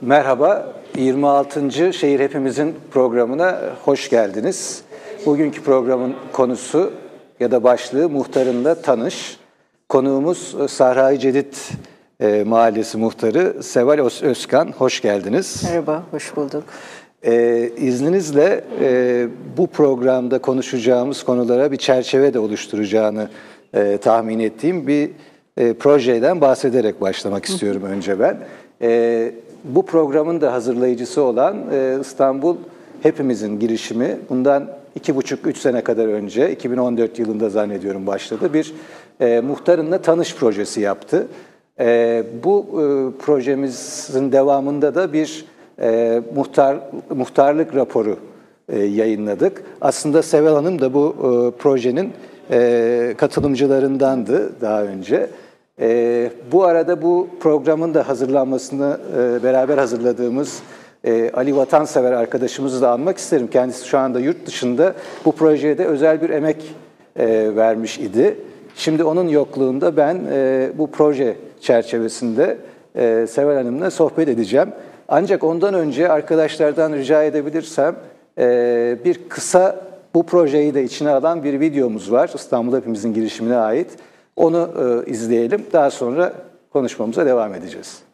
Merhaba, 26. Şehir Hepimizin programına hoş geldiniz. Bugünkü programın konusu ya da başlığı muhtarınla tanış. Konuğumuz Sahra-i Cedid e, Mahallesi Muhtarı Seval Özkan. Hoş geldiniz. Merhaba, hoş bulduk. Ee, izninizle e, bu programda konuşacağımız konulara bir çerçeve de oluşturacağını e, tahmin ettiğim bir e, projeden bahsederek başlamak istiyorum önce ben. E, bu programın da hazırlayıcısı olan e, İstanbul Hepimizin girişimi bundan iki buçuk, üç sene kadar önce, 2014 yılında zannediyorum başladı, bir e, muhtarınla tanış projesi yaptı. E, bu e, projemizin devamında da bir e, muhtar muhtarlık raporu e, yayınladık. Aslında Sevel Hanım da bu e, projenin e, katılımcılarındandı daha önce. E, bu arada bu programın da hazırlanmasını e, beraber hazırladığımız e, Ali Vatansever arkadaşımızı da anmak isterim. Kendisi şu anda yurt dışında bu projeye de özel bir emek e, vermiş idi. Şimdi onun yokluğunda ben e, bu proje çerçevesinde e, Sevel Hanım'la sohbet edeceğim. Ancak ondan önce arkadaşlardan rica edebilirsem e, bir kısa bu projeyi de içine alan bir videomuz var. İstanbul Hepimizin girişimine ait. Onu e, izleyelim. Daha sonra konuşmamıza devam edeceğiz.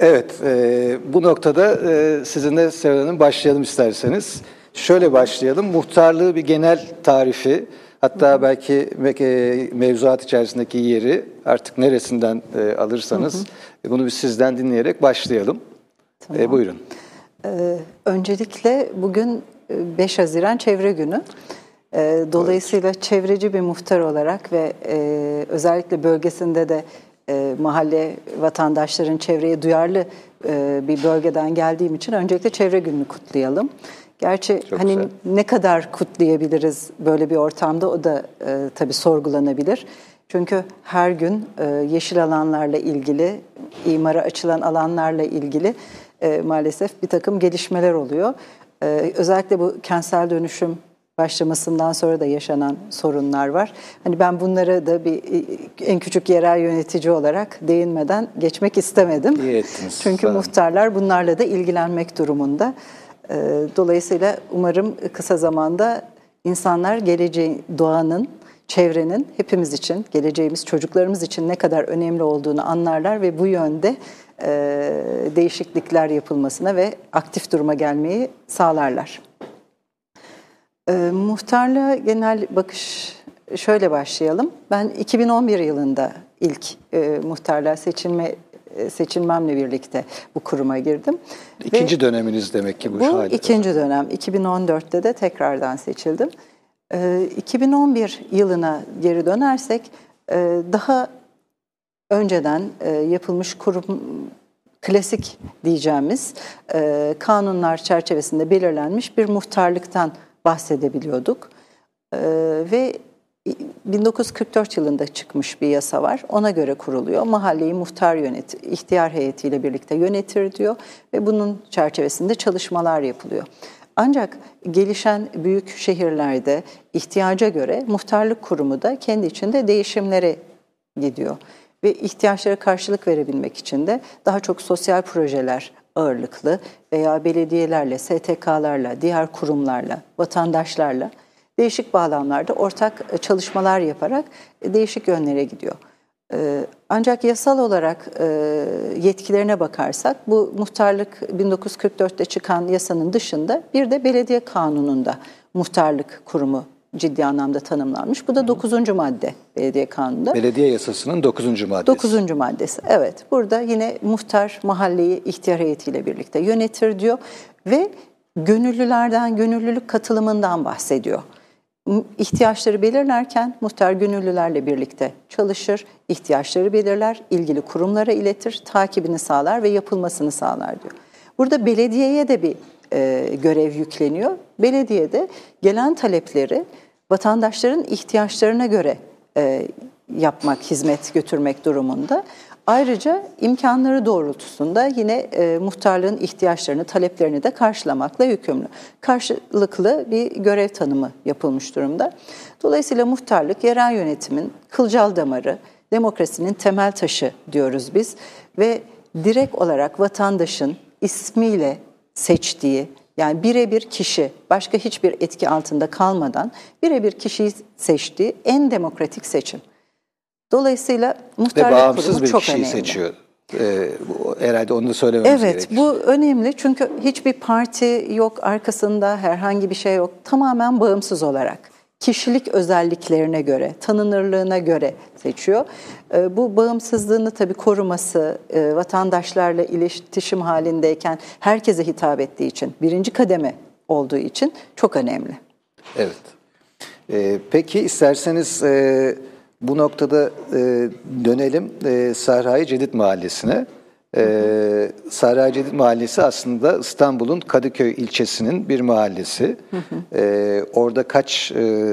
Evet, e, bu noktada e, sizinle Seval Hanım başlayalım isterseniz. Şöyle başlayalım, muhtarlığı bir genel tarifi, hatta belki e, mevzuat içerisindeki yeri artık neresinden e, alırsanız hı hı. bunu bir sizden dinleyerek başlayalım. E, tamam. E, buyurun. Ee, öncelikle bugün 5 Haziran Çevre Günü. E, dolayısıyla evet. çevreci bir muhtar olarak ve e, özellikle bölgesinde de e, mahalle vatandaşların çevreye duyarlı e, bir bölgeden geldiğim için öncelikle çevre gününü kutlayalım. Gerçi Çok hani güzel. ne kadar kutlayabiliriz böyle bir ortamda o da e, tabii sorgulanabilir. Çünkü her gün e, yeşil alanlarla ilgili, imara açılan alanlarla ilgili e, maalesef bir takım gelişmeler oluyor. E, özellikle bu kentsel dönüşüm başlamasından sonra da yaşanan sorunlar var. Hani ben bunlara da bir en küçük yerel yönetici olarak değinmeden geçmek istemedim. İyi ettiniz. Çünkü muhtarlar bunlarla da ilgilenmek durumunda. Ee, dolayısıyla umarım kısa zamanda insanlar geleceğin, doğanın, çevrenin hepimiz için, geleceğimiz çocuklarımız için ne kadar önemli olduğunu anlarlar ve bu yönde e, değişiklikler yapılmasına ve aktif duruma gelmeyi sağlarlar. E, muhtarlığa genel bakış şöyle başlayalım. Ben 2011 yılında ilk e, muhtarlığa seçilme e, seçilmemle birlikte bu kuruma girdim. İkinci Ve döneminiz demek ki bu, bu ikinci dönem. 2014'te de tekrardan seçildim. 2011 yılına geri dönersek daha önceden yapılmış kurum klasik diyeceğimiz kanunlar çerçevesinde belirlenmiş bir muhtarlıktan bahsedebiliyorduk. Ve 1944 yılında çıkmış bir yasa var. Ona göre kuruluyor. Mahalleyi muhtar yönet, ihtiyar heyetiyle birlikte yönetir diyor ve bunun çerçevesinde çalışmalar yapılıyor. Ancak gelişen büyük şehirlerde ihtiyaca göre muhtarlık kurumu da kendi içinde değişimlere gidiyor. Ve ihtiyaçlara karşılık verebilmek için de daha çok sosyal projeler ağırlıklı veya belediyelerle, STK'larla, diğer kurumlarla, vatandaşlarla değişik bağlamlarda ortak e, çalışmalar yaparak e, değişik yönlere gidiyor. E, ancak yasal olarak yetkilerine bakarsak bu muhtarlık 1944'te çıkan yasanın dışında bir de belediye kanununda muhtarlık kurumu ciddi anlamda tanımlanmış. Bu da 9. madde belediye kanununda. Belediye yasasının 9. maddesi. 9. maddesi evet. Burada yine muhtar mahalleyi ihtiyar heyetiyle birlikte yönetir diyor ve gönüllülerden, gönüllülük katılımından bahsediyor ihtiyaçları belirlerken muhtar gönüllülerle birlikte çalışır, ihtiyaçları belirler, ilgili kurumlara iletir, takibini sağlar ve yapılmasını sağlar diyor. Burada belediyeye de bir e, görev yükleniyor. Belediye de gelen talepleri vatandaşların ihtiyaçlarına göre e, yapmak, hizmet götürmek durumunda. Ayrıca imkanları doğrultusunda yine e, muhtarlığın ihtiyaçlarını, taleplerini de karşılamakla yükümlü. Karşılıklı bir görev tanımı yapılmış durumda. Dolayısıyla muhtarlık yerel yönetimin kılcal damarı, demokrasinin temel taşı diyoruz biz ve direkt olarak vatandaşın ismiyle seçtiği yani birebir kişi başka hiçbir etki altında kalmadan birebir kişiyi seçtiği en demokratik seçim. Dolayısıyla muhtarlık Ve bağımsız bir çok kişiyi önemli. seçiyor. Ee, bu, herhalde onu da söylememiz evet, gerekir. bu önemli çünkü hiçbir parti yok arkasında herhangi bir şey yok. Tamamen bağımsız olarak kişilik özelliklerine göre, tanınırlığına göre seçiyor. Ee, bu bağımsızlığını tabii koruması, e, vatandaşlarla iletişim halindeyken herkese hitap ettiği için, birinci kademe olduğu için çok önemli. Evet. Ee, peki isterseniz e, bu noktada e, dönelim e, Sahra-i Cedid Mahallesi'ne. E, Sahra-i Cedid Mahallesi aslında İstanbul'un Kadıköy ilçesinin bir mahallesi. E, orada kaç e,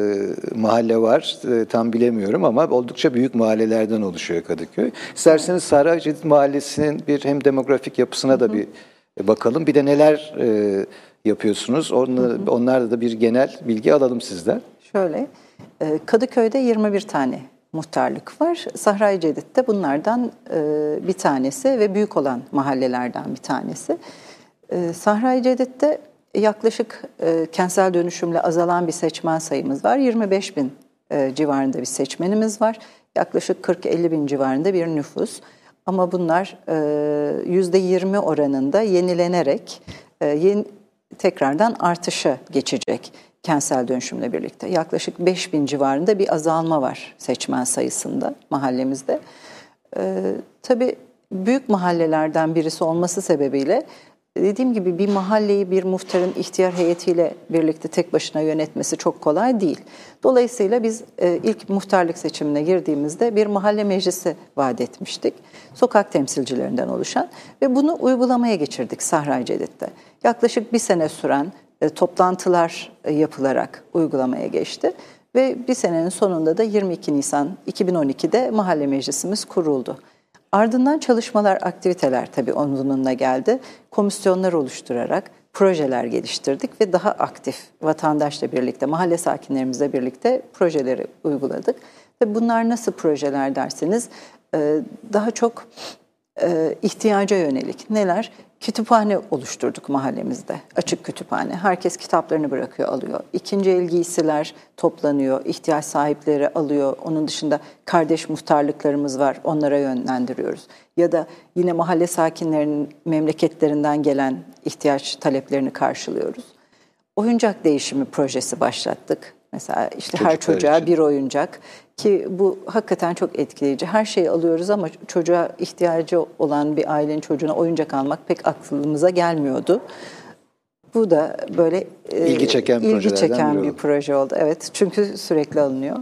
mahalle var e, tam bilemiyorum ama oldukça büyük mahallelerden oluşuyor Kadıköy. İsterseniz Sahra-i Cedid Mahallesi'nin bir hem demografik yapısına da bir bakalım. Bir de neler e, yapıyorsunuz? Onlar, onlarda da bir genel bilgi alalım sizden. Şöyle, e, Kadıköy'de 21 tane muhtarlık var. Sahra-i Cedid'de bunlardan e, bir tanesi ve büyük olan mahallelerden bir tanesi. E, Sahra-i Cedid'de yaklaşık e, kentsel dönüşümle azalan bir seçmen sayımız var. 25 bin e, civarında bir seçmenimiz var. Yaklaşık 40-50 bin civarında bir nüfus. Ama bunlar e, %20 oranında yenilenerek yeni, tekrardan artışa geçecek kentsel dönüşümle birlikte. Yaklaşık 5 bin civarında bir azalma var seçmen sayısında mahallemizde. Ee, tabii büyük mahallelerden birisi olması sebebiyle dediğim gibi bir mahalleyi bir muhtarın ihtiyar heyetiyle birlikte tek başına yönetmesi çok kolay değil. Dolayısıyla biz e, ilk muhtarlık seçimine girdiğimizde bir mahalle meclisi vaat etmiştik. Sokak temsilcilerinden oluşan ve bunu uygulamaya geçirdik Sahra Cedid'de. Yaklaşık bir sene süren e, toplantılar e, yapılarak uygulamaya geçti. Ve bir senenin sonunda da 22 Nisan 2012'de mahalle meclisimiz kuruldu. Ardından çalışmalar, aktiviteler tabii onunla geldi. Komisyonlar oluşturarak projeler geliştirdik ve daha aktif vatandaşla birlikte, mahalle sakinlerimizle birlikte projeleri uyguladık. Ve bunlar nasıl projeler derseniz e, daha çok ihtiyaca yönelik neler? kütüphane oluşturduk mahallemizde. Açık kütüphane. Herkes kitaplarını bırakıyor, alıyor. İkinci el giysiler toplanıyor, ihtiyaç sahipleri alıyor. Onun dışında kardeş muhtarlıklarımız var, onlara yönlendiriyoruz. Ya da yine mahalle sakinlerinin memleketlerinden gelen ihtiyaç taleplerini karşılıyoruz. Oyuncak değişimi projesi başlattık. Mesela işte her Çocuklar çocuğa için. bir oyuncak ki bu hakikaten çok etkileyici. Her şeyi alıyoruz ama çocuğa ihtiyacı olan bir ailenin çocuğuna oyuncak almak pek aklımıza gelmiyordu. Bu da böyle e, İlgi çeken ilgi çeken bir oldu. proje oldu. Evet çünkü sürekli alınıyor.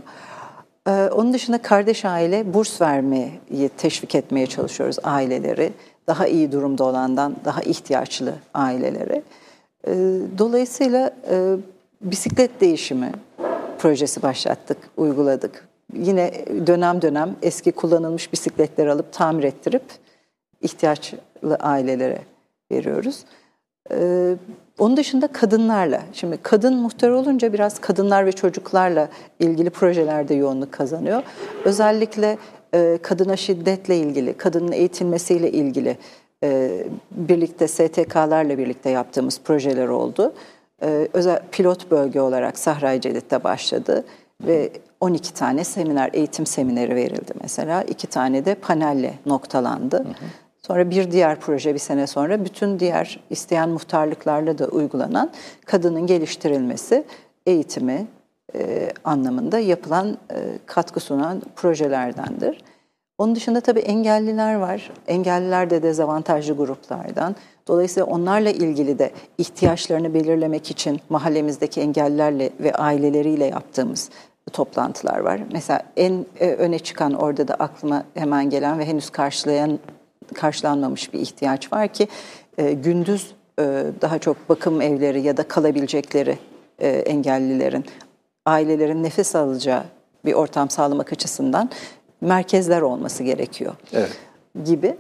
Ee, onun dışında kardeş aile burs vermeyi teşvik etmeye çalışıyoruz aileleri. Daha iyi durumda olandan daha ihtiyaçlı aileleri. Ee, dolayısıyla e, bisiklet değişimi projesi başlattık, uyguladık. Yine dönem dönem eski kullanılmış bisikletleri alıp tamir ettirip ihtiyaçlı ailelere veriyoruz. Ee, onun dışında kadınlarla, şimdi kadın muhtar olunca biraz kadınlar ve çocuklarla ilgili projelerde yoğunluk kazanıyor. Özellikle e, kadına şiddetle ilgili, kadının eğitilmesiyle ilgili e, birlikte STK'larla birlikte yaptığımız projeler oldu. E, özel pilot bölge olarak Sahra-i Cedid'de başladı ve 12 tane seminer, eğitim semineri verildi mesela. iki tane de panelle noktalandı. Sonra bir diğer proje bir sene sonra bütün diğer isteyen muhtarlıklarla da uygulanan kadının geliştirilmesi, eğitimi e, anlamında yapılan e, katkı sunan projelerdendir. Onun dışında tabii engelliler var. Engelliler de dezavantajlı gruplardan. Dolayısıyla onlarla ilgili de ihtiyaçlarını belirlemek için mahallemizdeki engellilerle ve aileleriyle yaptığımız toplantılar var. Mesela en e, öne çıkan orada da aklıma hemen gelen ve henüz karşılayan karşılanmamış bir ihtiyaç var ki e, gündüz e, daha çok bakım evleri ya da kalabilecekleri engellilerin ailelerin nefes alacağı bir ortam sağlamak açısından merkezler olması gerekiyor Evet. gibi.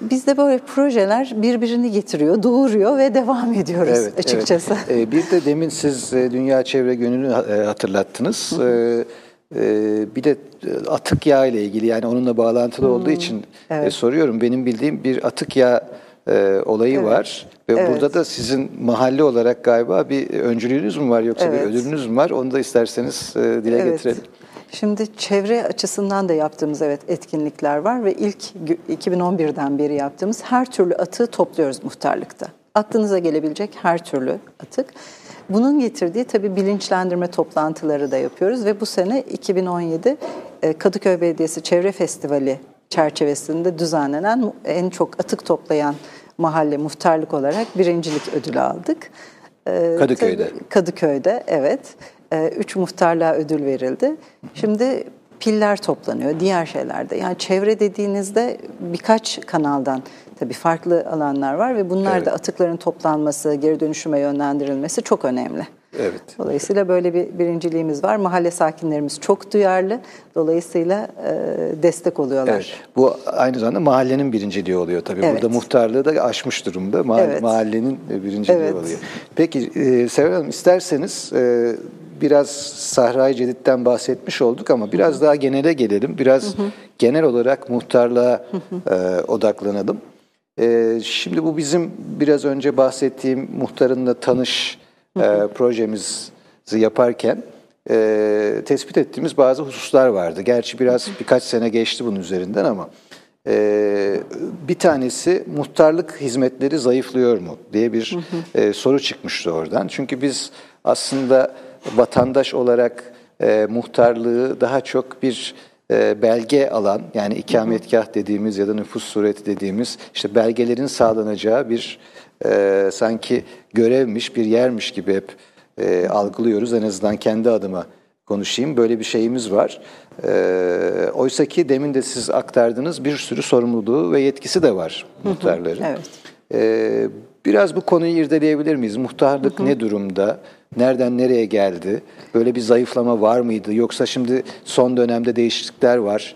Bizde böyle projeler birbirini getiriyor, doğuruyor ve devam ediyoruz Evet, açıkçası. evet. Ee, bir de demin siz e, Dünya Çevre Günü'nü e, hatırlattınız. Ee, e, bir de atık yağ ile ilgili yani onunla bağlantılı olduğu için e, soruyorum. Benim bildiğim bir atık yağ e, olayı Evet. var ve Evet. burada da sizin mahalle olarak galiba bir öncülüğünüz mü var yoksa Evet. bir ödülünüz mü var? Onu da isterseniz e, dile Evet. getirelim. Şimdi çevre açısından da yaptığımız evet etkinlikler var ve ilk gü- 2011'den beri yaptığımız her türlü atığı topluyoruz muhtarlıkta. Aklınıza gelebilecek her türlü atık. Bunun getirdiği tabii bilinçlendirme toplantıları da yapıyoruz ve bu sene 2017 e, Kadıköy Belediyesi Çevre Festivali çerçevesinde düzenlenen en çok atık toplayan mahalle muhtarlık olarak birincilik ödülü aldık. E, Kadıköy'de. tabii- Kadıköy'de evet. Ee, Üç muhtarlığa ödül verildi. Şimdi piller toplanıyor, diğer şeylerde. Yani çevre dediğinizde birkaç kanaldan tabii farklı alanlar var ve bunlar Evet. da atıkların toplanması, geri dönüşüme yönlendirilmesi çok önemli. Evet. Dolayısıyla böyle bir birinciliğimiz var. Mahalle sakinlerimiz çok duyarlı. Dolayısıyla e, destek oluyorlar. Evet. Bu aynı zamanda mahallenin birinciliği oluyor tabii. Evet. Burada muhtarlığı da aşmış durumda. Ma- Evet. Mahallenin e, birinciliği Evet. oluyor. Peki e, Seval Hanım isterseniz e, biraz Sahra-i Cedid'den bahsetmiş olduk ama biraz daha genele gelelim. Biraz genel olarak muhtarlığa e, odaklanalım. E, şimdi bu bizim biraz önce bahsettiğim muhtarınla tanış e, projemizi yaparken e, tespit ettiğimiz bazı hususlar vardı. Gerçi biraz birkaç sene geçti bunun üzerinden ama e, bir tanesi muhtarlık hizmetleri zayıflıyor mu diye bir e, soru çıkmıştı oradan. Çünkü biz aslında vatandaş olarak e, muhtarlığı daha çok bir e, belge alan yani ikametgah dediğimiz ya da nüfus sureti dediğimiz işte belgelerin sağlanacağı bir e, sanki görevmiş bir yermiş gibi hep e, algılıyoruz. En azından kendi adıma konuşayım. Böyle bir şeyimiz var. E, Oysa ki demin de siz aktardınız bir sürü sorumluluğu ve yetkisi de var muhtarların. Evet. E, biraz bu konuyu irdeleyebilir miyiz? Muhtarlık ne durumda? Nereden nereye geldi? Böyle bir zayıflama var mıydı? Yoksa şimdi son dönemde değişiklikler var.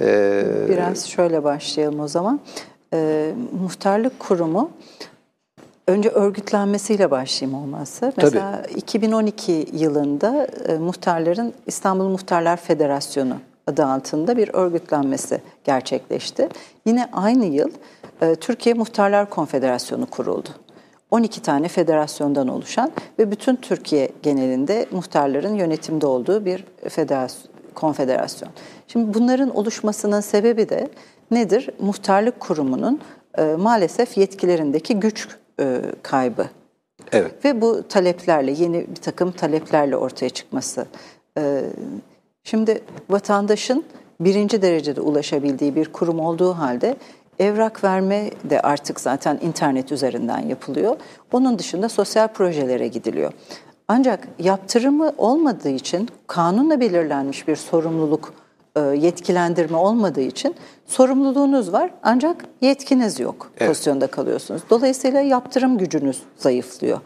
E, Biraz şöyle başlayalım o zaman. Ee, muhtarlık kurumu önce örgütlenmesiyle başlayayım olmazsa. Mesela 2012 yılında e, muhtarların İstanbul Muhtarlar Federasyonu adı altında bir örgütlenmesi gerçekleşti. Yine aynı yıl e, Türkiye Muhtarlar Konfederasyonu kuruldu. 12 tane federasyondan oluşan ve bütün Türkiye genelinde muhtarların yönetimde olduğu bir federasyon, konfederasyon. Şimdi bunların oluşmasının sebebi de nedir? Muhtarlık kurumunun e, maalesef yetkilerindeki güç e, kaybı Evet. Ve bu taleplerle, yeni bir takım taleplerle ortaya çıkması. Ee, şimdi vatandaşın birinci derecede ulaşabildiği bir kurum olduğu halde evrak verme de artık zaten internet üzerinden yapılıyor. Onun dışında sosyal projelere gidiliyor. Ancak yaptırımı olmadığı için kanunla belirlenmiş bir sorumluluk e, yetkilendirme olmadığı için sorumluluğunuz var ancak yetkiniz yok Evet. pozisyonda kalıyorsunuz. Dolayısıyla yaptırım gücünüz zayıflıyor.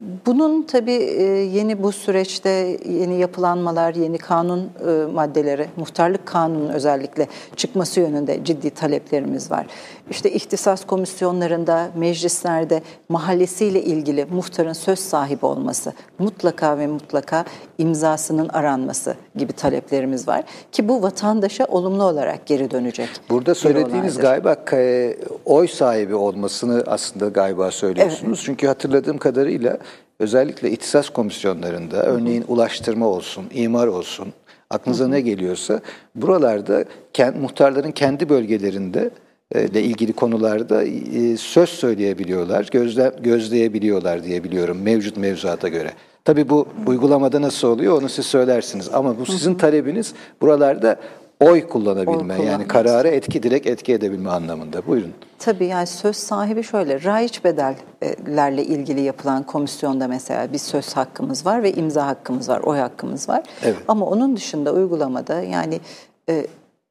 Bunun tabii e, yeni bu süreçte yeni yapılanmalar, yeni kanun e, maddeleri, muhtarlık kanunun özellikle çıkması yönünde ciddi taleplerimiz var. İşte ihtisas komisyonlarında, meclislerde mahallesiyle ilgili muhtarın söz sahibi olması, mutlaka ve mutlaka imzasının aranması gibi taleplerimiz var. Ki bu vatandaşa olumlu olarak geri dönecek. Burada söylediğiniz galiba e, oy sahibi olmasını aslında galiba söylüyorsunuz. Çünkü hatırladığım kadarıyla özellikle ihtisas komisyonlarında örneğin ulaştırma olsun, imar olsun, aklınıza ne geliyorsa buralarda kend, muhtarların kendi bölgelerinde ile ilgili konularda e, söz söyleyebiliyorlar, gözle, gözleyebiliyorlar diye biliyorum mevcut mevzuata göre. Tabii bu uygulamada nasıl oluyor onu siz söylersiniz ama bu sizin talebiniz buralarda oy kullanabilme Oy yani karara etki direkt etki edebilme anlamında. Buyurun. Tabii yani söz sahibi şöyle, raiç bedellerle ilgili yapılan komisyonda mesela bir söz hakkımız var ve imza hakkımız var, oy hakkımız var. Evet. Ama onun dışında uygulamada yani e,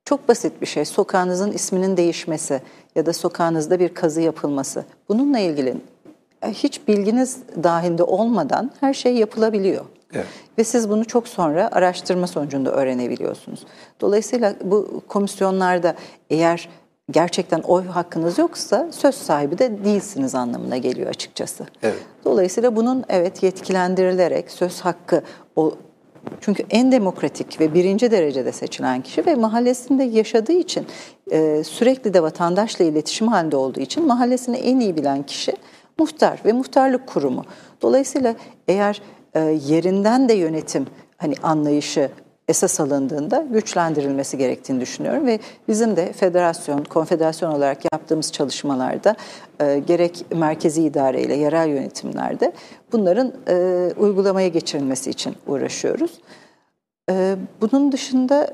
çok basit bir şey, sokağınızın isminin değişmesi ya da sokağınızda bir kazı yapılması. Bununla ilgili e, hiç bilginiz dahilinde olmadan her şey yapılabiliyor. Evet. Ve siz bunu çok sonra araştırma sonucunda öğrenebiliyorsunuz. Dolayısıyla bu komisyonlarda eğer gerçekten oy hakkınız yoksa söz sahibi de değilsiniz anlamına geliyor açıkçası. Evet. Dolayısıyla bunun evet yetkilendirilerek söz hakkı o çünkü en demokratik ve birinci derecede seçilen kişi ve mahallesinde yaşadığı için e, sürekli de vatandaşla iletişim halinde olduğu için mahallesini en iyi bilen kişi muhtar ve muhtarlık kurumu. Dolayısıyla eğer e, yerinden de yönetim hani anlayışı esas alındığında güçlendirilmesi gerektiğini düşünüyorum ve bizim de federasyon, konfederasyon olarak yaptığımız çalışmalarda e, gerek merkezi idareyle yerel yönetimlerde bunların e, uygulamaya geçirilmesi için uğraşıyoruz. E, bunun dışında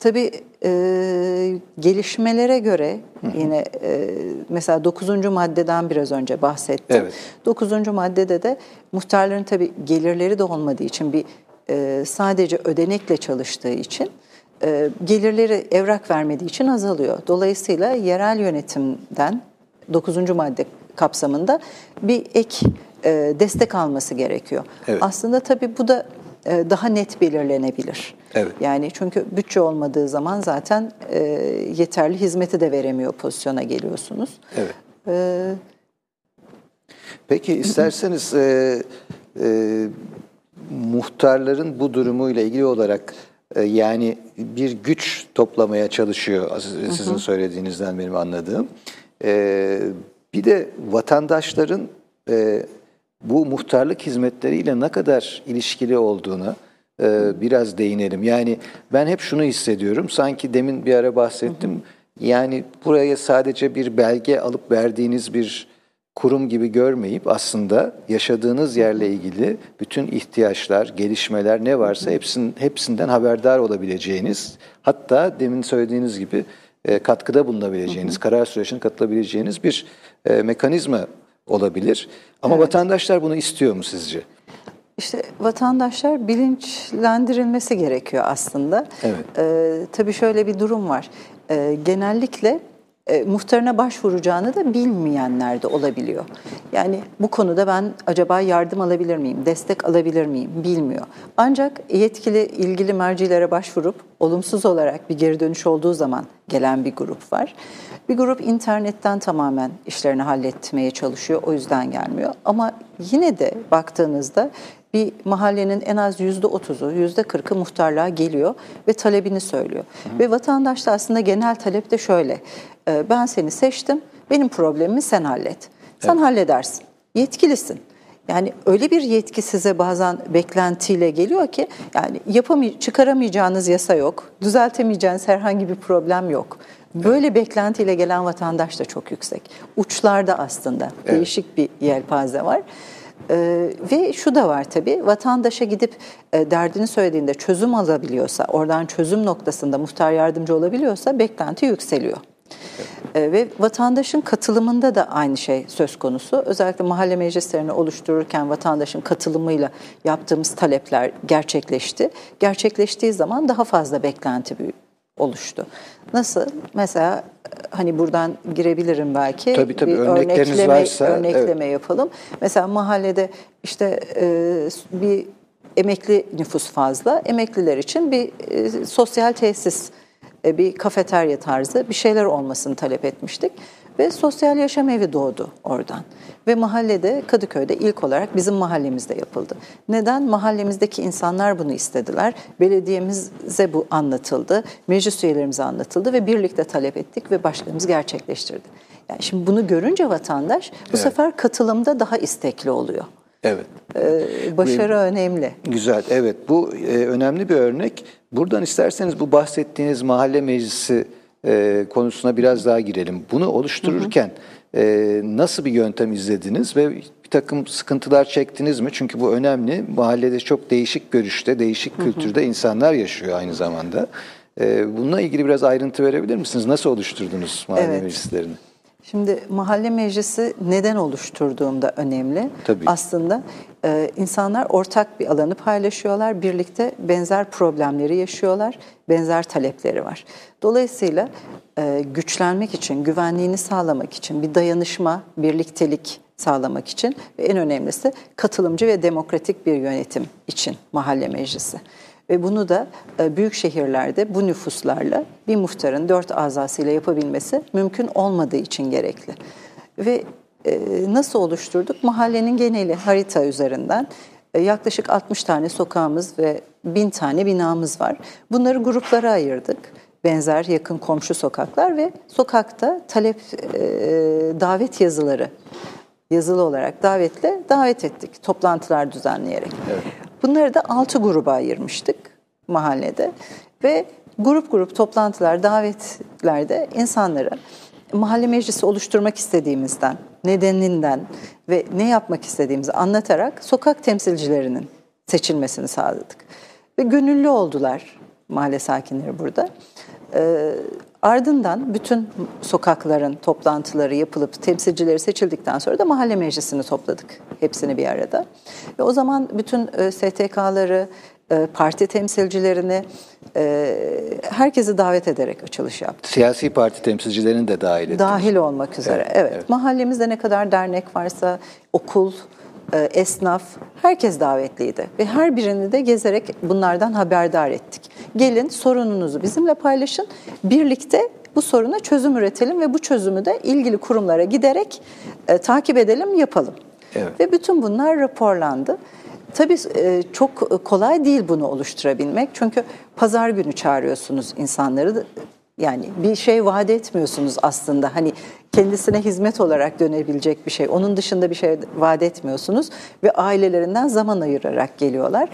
tabii e, gelişmelere göre yine e, mesela 9. maddeden biraz önce bahsettim. Evet. 9. maddede de muhtarların tabii gelirleri de olmadığı için bir e, sadece ödenekle çalıştığı için e, gelirleri evrak vermediği için azalıyor. Dolayısıyla yerel yönetimden 9. madde kapsamında bir ek e, destek alması gerekiyor. Evet. Aslında tabii bu da e, daha net belirlenebilir. Evet. Yani çünkü bütçe olmadığı zaman zaten e, yeterli hizmeti de veremiyor pozisyona geliyorsunuz. Evet. E, Peki isterseniz e, e, muhtarların bu durumuyla ilgili olarak e, yani bir güç toplamaya çalışıyor sizin söylediğinizden benim anladığım. E, bir de vatandaşların e, bu muhtarlık hizmetleriyle ne kadar ilişkili olduğuna biraz değinelim. Yani ben hep şunu hissediyorum sanki demin bir ara bahsettim. Yani buraya sadece bir belge alıp verdiğiniz bir kurum gibi görmeyip aslında yaşadığınız yerle ilgili bütün ihtiyaçlar, gelişmeler ne varsa hepsin, hepsinden haberdar olabileceğiniz, hatta demin söylediğiniz gibi e, katkıda bulunabileceğiniz, karar sürecine katılabileceğiniz bir e, mekanizma olabilir. Ama vatandaşlar bunu istiyor mu sizce? İşte vatandaşlar bilinçlendirilmesi gerekiyor aslında. Evet. Ee, tabii şöyle bir durum var. Ee, genellikle e, muhtarına başvuracağını da bilmeyenler de olabiliyor. Yani bu konuda ben acaba yardım alabilir miyim, destek alabilir miyim bilmiyor. Ancak yetkili ilgili mercilere başvurup olumsuz olarak bir geri dönüş olduğu zaman gelen bir grup var. Bir grup internetten tamamen işlerini halletmeye çalışıyor, o yüzden gelmiyor. Ama yine de baktığınızda bir mahallenin en az yüzde otuzu, yüzde kırkı muhtarlığa geliyor ve talebini söylüyor. Ve vatandaş da aslında genel talep de şöyle, e, ben seni seçtim, benim problemimi sen hallet. Sen halledersin, yetkilisin. Yani öyle bir yetki size bazen beklentiyle geliyor ki yani yapamay çıkaramayacağınız yasa yok, düzeltemeyeceğiniz herhangi bir problem yok. Böyle beklentiyle gelen vatandaş da çok yüksek. Uçlarda aslında Evet. değişik bir yelpaze var. Ee, ve şu da var tabii, vatandaşa gidip e, derdini söylediğinde çözüm alabiliyorsa, oradan çözüm noktasında muhtar yardımcı olabiliyorsa beklenti yükseliyor. Ee, ve vatandaşın katılımında da aynı şey söz konusu. Özellikle mahalle meclislerini oluştururken vatandaşın katılımıyla yaptığımız talepler gerçekleşti. Gerçekleştiği zaman daha fazla beklenti büyü- oluştu. Nasıl? Mesela hani buradan girebilirim belki. Tabii, tabii. Bir Örnekleriniz örnekleme, varsa, örnekleme yapalım. Mesela mahallede işte e, bir emekli nüfus fazla. Emekliler için bir e, sosyal tesis, e, bir kafeterya tarzı bir şeyler olmasını talep etmiştik. Ve sosyal yaşam evi doğdu oradan. Ve mahallede, Kadıköy'de ilk olarak bizim mahallemizde yapıldı. Neden? Mahallemizdeki insanlar bunu istediler. Belediyemize bu anlatıldı. Meclis üyelerimize anlatıldı ve birlikte talep ettik ve başkanımız gerçekleştirdi. Yani şimdi bunu görünce vatandaş bu Evet. sefer katılımda daha istekli oluyor. Evet. Ee, başarı önemli. Güzel, evet. Bu e, önemli bir örnek. Buradan isterseniz bu bahsettiğiniz mahalle meclisi e, konusuna biraz daha girelim. Bunu oluştururken e, nasıl bir yöntem izlediniz ve bir takım sıkıntılar çektiniz mi? Çünkü bu önemli. Mahallede çok değişik görüşte, değişik kültürde insanlar yaşıyor aynı zamanda. E, bununla ilgili biraz ayrıntı verebilir misiniz? Nasıl oluşturdunuz mahalle Evet. meclislerini? Şimdi mahalle meclisi neden oluşturduğumda önemli. Tabii. Aslında e, insanlar ortak bir alanı paylaşıyorlar, birlikte benzer problemleri yaşıyorlar, benzer talepleri var. Dolayısıyla e, güçlenmek için, güvenliğini sağlamak için, bir dayanışma, birliktelik sağlamak için ve en önemlisi katılımcı ve demokratik bir yönetim için mahalle meclisi. Ve bunu da e, büyük şehirlerde bu nüfuslarla bir muhtarın dört azasıyla yapabilmesi mümkün olmadığı için gerekli. Ve e, nasıl oluşturduk? Mahallenin geneli harita üzerinden e, yaklaşık 60 tane sokağımız ve 1000 tane binamız var. Bunları gruplara ayırdık. Benzer yakın komşu sokaklar ve sokakta talep davet yazıları yazılı olarak davetle davet ettik. Toplantılar düzenleyerek. Bunları da altı gruba ayırmıştık mahallede ve grup grup toplantılar, davetlerde insanlara mahalle meclisi oluşturmak istediğimizden, nedeninden ve ne yapmak istediğimizi anlatarak sokak temsilcilerinin seçilmesini sağladık. Ve gönüllü oldular mahalle sakinleri burada. Ee, ardından bütün sokakların toplantıları yapılıp temsilcileri seçildikten sonra da mahalle meclisini topladık hepsini bir arada. Ve o zaman bütün e, STK'ları, e, parti temsilcilerini, e, herkesi davet ederek açılış yaptık. Siyasi parti temsilcilerini de dahil ettiniz. Dahil olmak üzere. Evet, Evet. evet. Mahallemizde ne kadar dernek varsa, okul, esnaf, herkes davetliydi. Ve her birini de gezerek bunlardan haberdar ettik. Gelin sorununuzu bizimle paylaşın. Birlikte bu soruna çözüm üretelim ve bu çözümü de ilgili kurumlara giderek e, takip edelim, yapalım. Evet. Ve bütün bunlar raporlandı. Tabii e, çok kolay değil bunu oluşturabilmek. Çünkü pazar günü çağırıyorsunuz insanları. Yani bir şey vaat etmiyorsunuz aslında. Hani kendisine hizmet olarak dönebilecek bir şey. Onun dışında bir şey vaat etmiyorsunuz ve ailelerinden zaman ayırarak geliyorlar.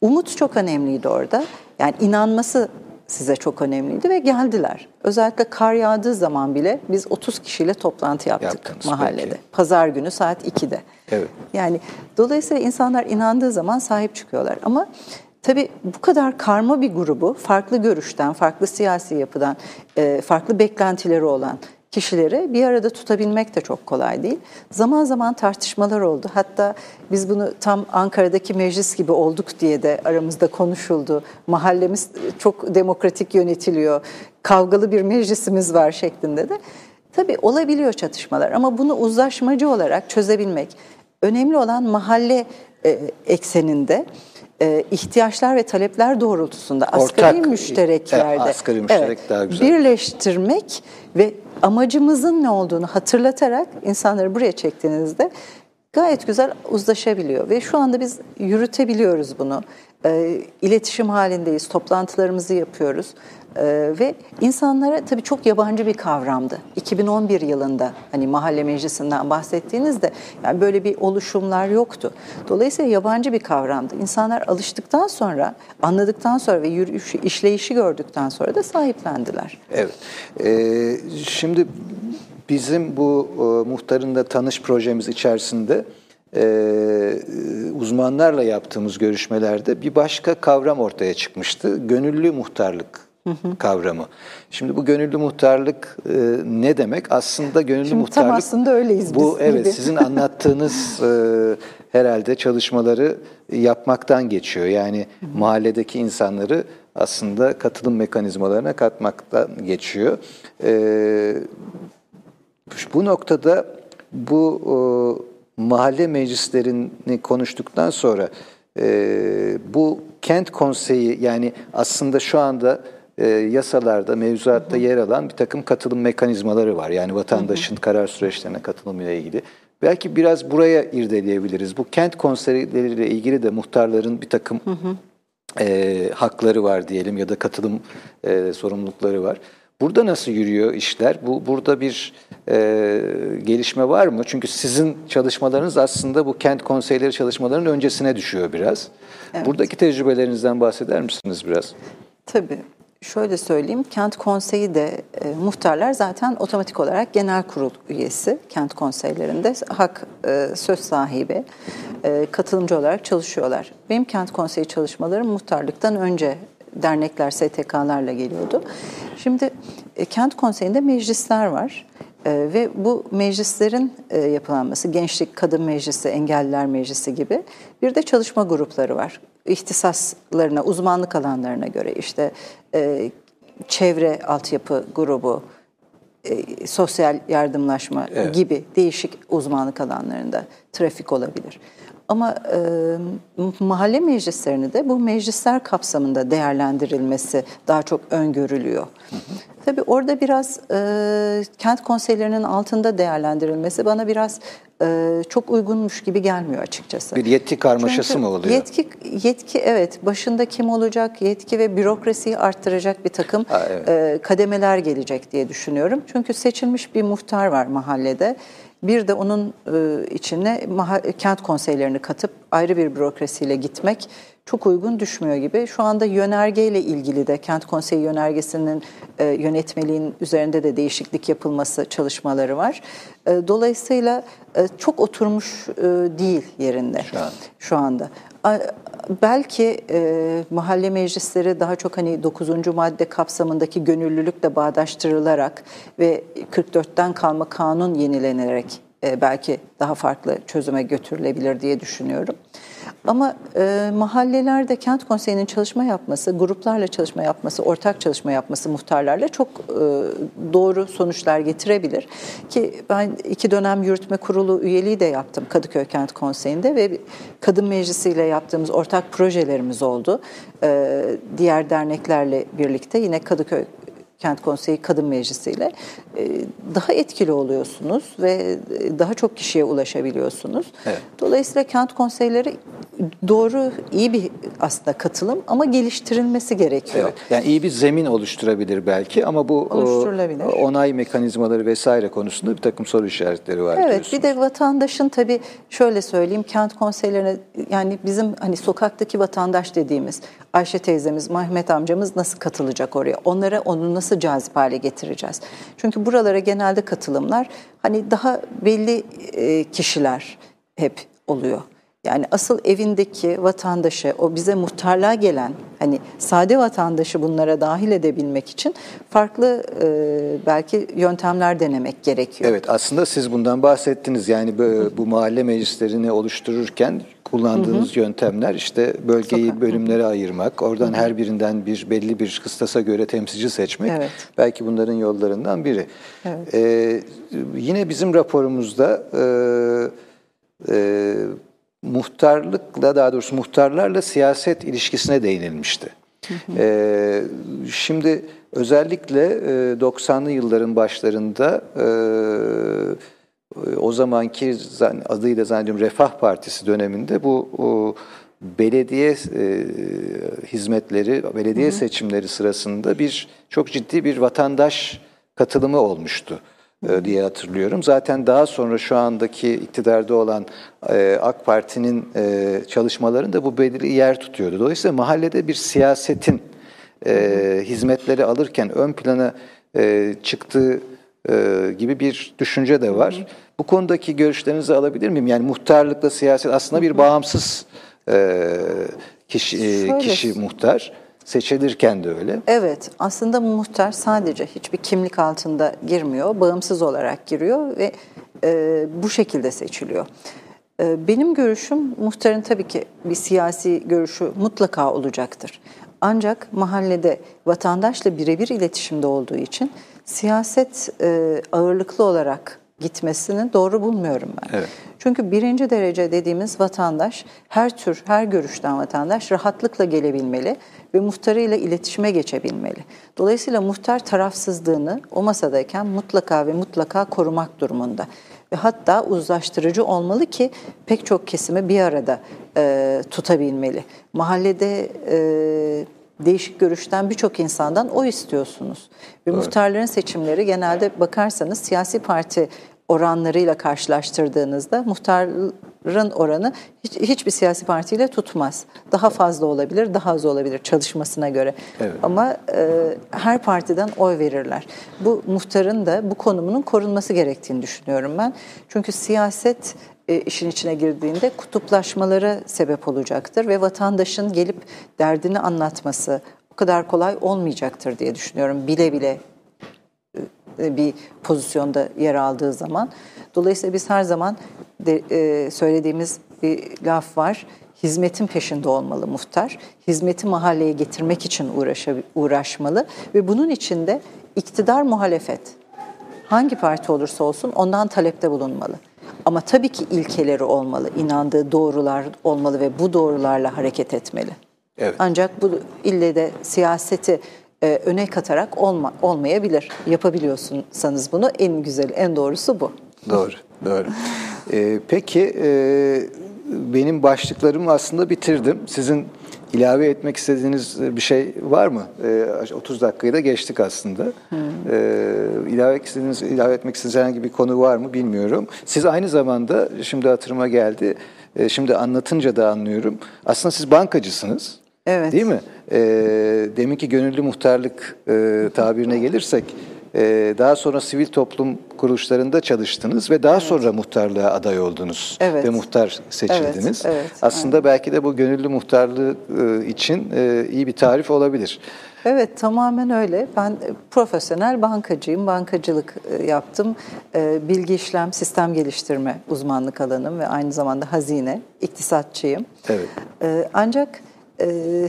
Umut çok önemliydi orada. Yani inanması size çok önemliydi ve geldiler. Özellikle kar yağdığı zaman bile biz 30 kişiyle toplantı yaptık Yaptınız, mahallede. peki. Pazar günü saat 2'de. Evet. Yani dolayısıyla insanlar inandığı zaman sahip çıkıyorlar. Ama tabii bu kadar karma bir grubu farklı görüşten, farklı siyasi yapıdan, e, farklı beklentileri olan kişileri bir arada tutabilmek de çok kolay değil. Zaman zaman tartışmalar oldu. Hatta biz bunu tam Ankara'daki meclis gibi olduk diye de aramızda konuşuldu. Mahallemiz çok demokratik yönetiliyor. Kavgalı bir meclisimiz var şeklinde de. Tabii olabiliyor çatışmalar ama bunu uzlaşmacı olarak çözebilmek. Önemli olan mahalle e, ekseninde e, ihtiyaçlar ve talepler doğrultusunda asgari Ortak, müştereklerde e, asgari müşterek daha güzel. birleştirmek ve amacımızın ne olduğunu hatırlatarak insanları buraya çektiğinizde gayet güzel uzlaşabiliyor ve şu anda biz yürütebiliyoruz bunu. E, iletişim halindeyiz, toplantılarımızı yapıyoruz. Ee, ve insanlara tabii çok yabancı bir kavramdı. 2011 yılında hani mahalle meclisinden bahsettiğinizde yani böyle bir oluşumlar yoktu. Dolayısıyla yabancı bir kavramdı. İnsanlar alıştıktan sonra, anladıktan sonra ve yürüyüş, işleyişi gördükten sonra da sahiplendiler. Evet. Ee, şimdi bizim bu e, muhtarın tanış projemiz içerisinde e, uzmanlarla yaptığımız görüşmelerde bir başka kavram ortaya çıkmıştı. Gönüllü muhtarlık kavramı. Şimdi bu gönüllü muhtarlık e, ne demek? Aslında gönüllü Şimdi muhtarlık tam aslında öyleyiz bu biz evet gibi. sizin anlattığınız e, herhalde çalışmaları yapmaktan geçiyor. Yani mahalledeki insanları aslında katılım mekanizmalarına katmaktan geçiyor. E, bu noktada bu e, mahalle meclislerini konuştuktan sonra e, bu kent konseyi yani aslında şu anda e, yasalarda, mevzuatta yer alan bir takım katılım mekanizmaları var. Yani vatandaşın karar süreçlerine katılımıyla ilgili. Belki biraz buraya irdeleyebiliriz. Bu kent konseyleriyle ilgili de muhtarların bir takım e, hakları var diyelim ya da katılım e, sorumlulukları var. Burada nasıl yürüyor işler? Bu burada bir e, gelişme var mı? Çünkü sizin çalışmalarınız aslında bu kent konseyleri çalışmalarının öncesine düşüyor biraz. Buradaki tecrübelerinizden bahseder misiniz biraz? Tabii. Şöyle söyleyeyim, kent konseyi de e, muhtarlar zaten otomatik olarak genel kurul üyesi kent konseylerinde hak e, söz sahibi, e, katılımcı olarak çalışıyorlar. Benim kent konseyi çalışmalarım muhtarlıktan önce dernekler, STK'larla geliyordu. Şimdi e, kent konseyinde meclisler var. E, ve bu meclislerin e, yapılanması, gençlik, kadın meclisi, engelliler meclisi gibi bir de çalışma grupları var. İhtisaslarına, uzmanlık alanlarına göre işte e, çevre altyapı grubu, e, sosyal yardımlaşma Evet. gibi değişik uzmanlık alanlarında trafik olabilir. Ama e, mahalle meclislerini de bu meclisler kapsamında değerlendirilmesi daha çok öngörülüyor. Tabii orada biraz e, kent konseylerinin altında değerlendirilmesi bana biraz e, çok uygunmuş gibi gelmiyor açıkçası. Bir yetki karmaşası Çünkü mı oluyor? Yetki, yetki evet başında kim olacak yetki ve bürokrasiyi arttıracak bir takım Ha, evet. e, kademeler gelecek diye düşünüyorum. Çünkü seçilmiş bir muhtar var mahallede. Bir de onun e, içine kent konseylerini katıp ayrı bir bürokrasiyle gitmek çok uygun düşmüyor gibi. Şu anda yönergeyle ilgili de kent konseyi yönergesinin e, yönetmeliğin üzerinde de değişiklik yapılması çalışmaları var. E, dolayısıyla e, çok oturmuş e, değil yerinde Şu an. şu anda. A- Belki e, mahalle meclisleri daha çok hani 9. madde kapsamındaki gönüllülükle bağdaştırılarak ve 44'ten kalma kanun yenilenerek e, belki daha farklı çözüme götürülebilir diye düşünüyorum. Ama e, mahallelerde kent konseyinin çalışma yapması, gruplarla çalışma yapması, ortak çalışma yapması muhtarlarla çok e, doğru sonuçlar getirebilir. Ki ben iki dönem yürütme kurulu üyeliği de yaptım Kadıköy Kent Konseyi'nde ve kadın meclisiyle yaptığımız ortak projelerimiz oldu. E, diğer derneklerle birlikte yine Kadıköy Kent Konseyi Kadın Meclisi ile e, daha etkili oluyorsunuz ve e, daha çok kişiye ulaşabiliyorsunuz. Evet. Dolayısıyla kent konseyleri doğru, iyi bir aslında katılım ama geliştirilmesi gerekiyor. Evet. Yani iyi bir zemin oluşturabilir belki ama bu o, Oluşturulabilir. onay mekanizmaları vesaire konusunda bir takım soru işaretleri var Evet diyorsunuz. bir de vatandaşın tabii şöyle söyleyeyim kent konseylerine yani bizim hani sokaktaki vatandaş dediğimiz Ayşe teyzemiz, Mehmet amcamız nasıl katılacak oraya? Onlara onu nasıl cazip hale getireceğiz? Çünkü buralara genelde katılımlar hani daha belli e, kişiler hep oluyor. Yani asıl evindeki vatandaşı, o bize muhtarlığa gelen hani sade vatandaşı bunlara dahil edebilmek için farklı e, belki yöntemler denemek gerekiyor. Evet aslında siz bundan bahsettiniz. Yani bu, bu mahalle meclislerini oluştururken kullandığınız yöntemler işte bölgeyi Sokak. bölümlere ayırmak, oradan her birinden bir belli bir kıstasa göre temsilci seçmek Evet. belki bunların yollarından biri. Ee, yine bizim raporumuzda e, e, muhtarlıkla daha doğrusu muhtarlarla siyaset ilişkisine değinilmişti. Ee, şimdi özellikle e, 90'lı yılların başlarında e, o zamanki adıyla zannediyorum Refah Partisi döneminde bu o, belediye e, hizmetleri, belediye seçimleri sırasında bir çok ciddi bir vatandaş katılımı olmuştu diye hatırlıyorum. Zaten daha sonra şu andaki iktidarda olan e, AK Parti'nin e, çalışmalarında bu belirli yer tutuyordu. Dolayısıyla mahallede bir siyasetin e, hizmetleri alırken ön plana e, çıktığı e, gibi bir düşünce de var. Bu konudaki görüşlerinizi alabilir miyim? Yani muhtarlıkla siyaset aslında bir bağımsız e, kişi, e, kişi muhtar. Seçilirken de öyle. Evet, aslında muhtar sadece hiçbir kimlik altında girmiyor, bağımsız olarak giriyor ve e, bu şekilde seçiliyor. E, benim görüşüm muhtarın tabii ki bir siyasi görüşü mutlaka olacaktır. Ancak mahallede vatandaşla birebir iletişimde olduğu için siyaset e, ağırlıklı olarak gitmesini doğru bulmuyorum ben. Evet. Çünkü birinci derece dediğimiz vatandaş, her tür, her görüşten vatandaş rahatlıkla gelebilmeli ve muhtarıyla iletişime geçebilmeli. Dolayısıyla muhtar tarafsızlığını o masadayken mutlaka ve mutlaka korumak durumunda. Ve hatta uzlaştırıcı olmalı ki pek çok kesimi bir arada e, tutabilmeli. Mahallede e, değişik görüşten birçok insandan o istiyorsunuz. Ve muhtarların seçimleri genelde bakarsanız siyasi parti oranlarıyla karşılaştırdığınızda muhtarın oranı hiç, hiçbir siyasi partiyle tutmaz. Daha fazla olabilir, daha az olabilir çalışmasına göre. Evet. Ama e, her partiden oy verirler. Bu muhtarın da bu konumunun korunması gerektiğini düşünüyorum ben. Çünkü siyaset e, işin içine girdiğinde kutuplaşmalara sebep olacaktır ve vatandaşın gelip derdini anlatması o kadar kolay olmayacaktır diye düşünüyorum. Bile bile bir pozisyonda yer aldığı zaman. Dolayısıyla biz her zaman de, e, söylediğimiz bir laf var. Hizmetin peşinde olmalı muhtar. Hizmeti mahalleye getirmek için uğraşa, uğraşmalı ve bunun için de iktidar muhalefet hangi parti olursa olsun ondan talepte bulunmalı. Ama tabii ki ilkeleri olmalı, inandığı doğrular olmalı ve bu doğrularla hareket etmeli. Evet. Ancak bu ille de siyaseti e, öne katarak olma, olmayabilir. Yapabiliyorsanız bunu en güzeli, en doğrusu bu. Doğru, doğru. Ee, peki e, benim başlıklarımı aslında bitirdim. Sizin ilave etmek istediğiniz bir şey var mı? Ee, 30 dakikayı da geçtik aslında. Ee, ilave istediğiniz, ilave etmek istediğiniz herhangi bir konu var mı bilmiyorum. Siz aynı zamanda şimdi hatırıma geldi. e, şimdi anlatınca da anlıyorum. Aslında siz bankacısınız. Evet. Değil mi? Ee, deminki gönüllü muhtarlık e, tabirine gelirsek e, daha sonra sivil toplum kuruluşlarında çalıştınız ve daha sonra muhtarlığa aday oldunuz Evet. ve muhtar seçildiniz. Evet, evet, Aslında belki de bu gönüllü muhtarlığı e, için e, iyi bir tarif olabilir. Evet tamamen öyle. Ben e, profesyonel bankacıyım. Bankacılık e, yaptım. E, Bilgi işlem, sistem geliştirme uzmanlık alanım ve aynı zamanda hazine, iktisatçıyım. Evet. E, Ancak e,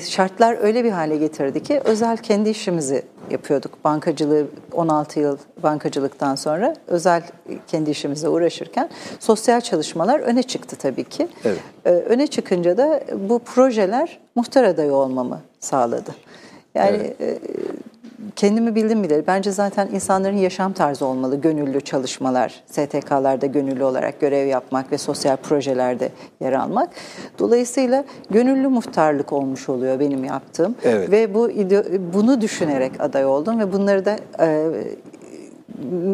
şartlar öyle bir hale getirdi ki özel kendi işimizi yapıyorduk. Bankacılığı 16 yıl bankacılıktan sonra özel kendi işimize uğraşırken sosyal çalışmalar öne çıktı tabii ki. Evet. E, Öne çıkınca da bu projeler muhtar adayı olmamı sağladı. Yani e, kendimi bildim bile. Bence zaten insanların yaşam tarzı olmalı. Gönüllü çalışmalar, STK'larda gönüllü olarak görev yapmak ve sosyal projelerde yer almak. Dolayısıyla gönüllü muhtarlık olmuş oluyor benim yaptığım. Evet. Ve bu bunu düşünerek aday oldum ve bunları da e,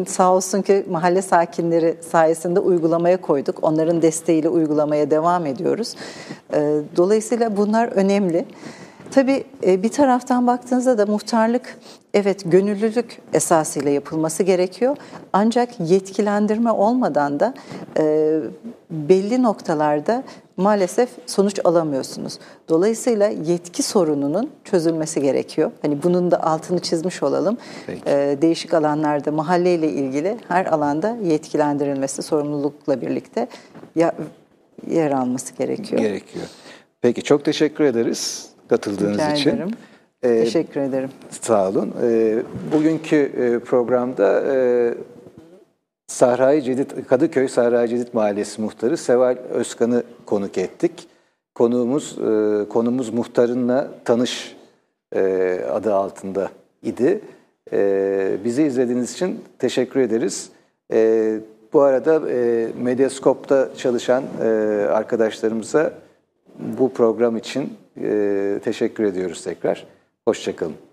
sağ olsun ki mahalle sakinleri sayesinde uygulamaya koyduk. Onların desteğiyle uygulamaya devam ediyoruz. E, Dolayısıyla bunlar önemli. Tabii e, bir taraftan baktığınızda da muhtarlık evet gönüllülük esasıyla yapılması gerekiyor. Ancak yetkilendirme olmadan da e, belli noktalarda maalesef sonuç alamıyorsunuz. Dolayısıyla yetki sorununun çözülmesi gerekiyor. Hani bunun da altını çizmiş olalım. Peki. E, değişik alanlarda mahalleyle ilgili her alanda yetkilendirilmesi sorumlulukla birlikte ya- yer alması gerekiyor. Gerekiyor. Peki çok teşekkür ederiz katıldığınız Rica için. ederim. Teşekkür ederim. Sağ olun. Ee, bugünkü e, programda e, Sahra-i Cedid, Kadıköy Sahra-i Cedid Mahallesi muhtarı Seval Özkan'ı konuk ettik. Konuğumuz e, konumuz muhtarınla tanış adı altında idi. Bizi izlediğiniz için teşekkür ederiz. Bu arada Medyaskop'ta çalışan arkadaşlarımıza bu program için teşekkür ediyoruz tekrar. Hoşçakalın.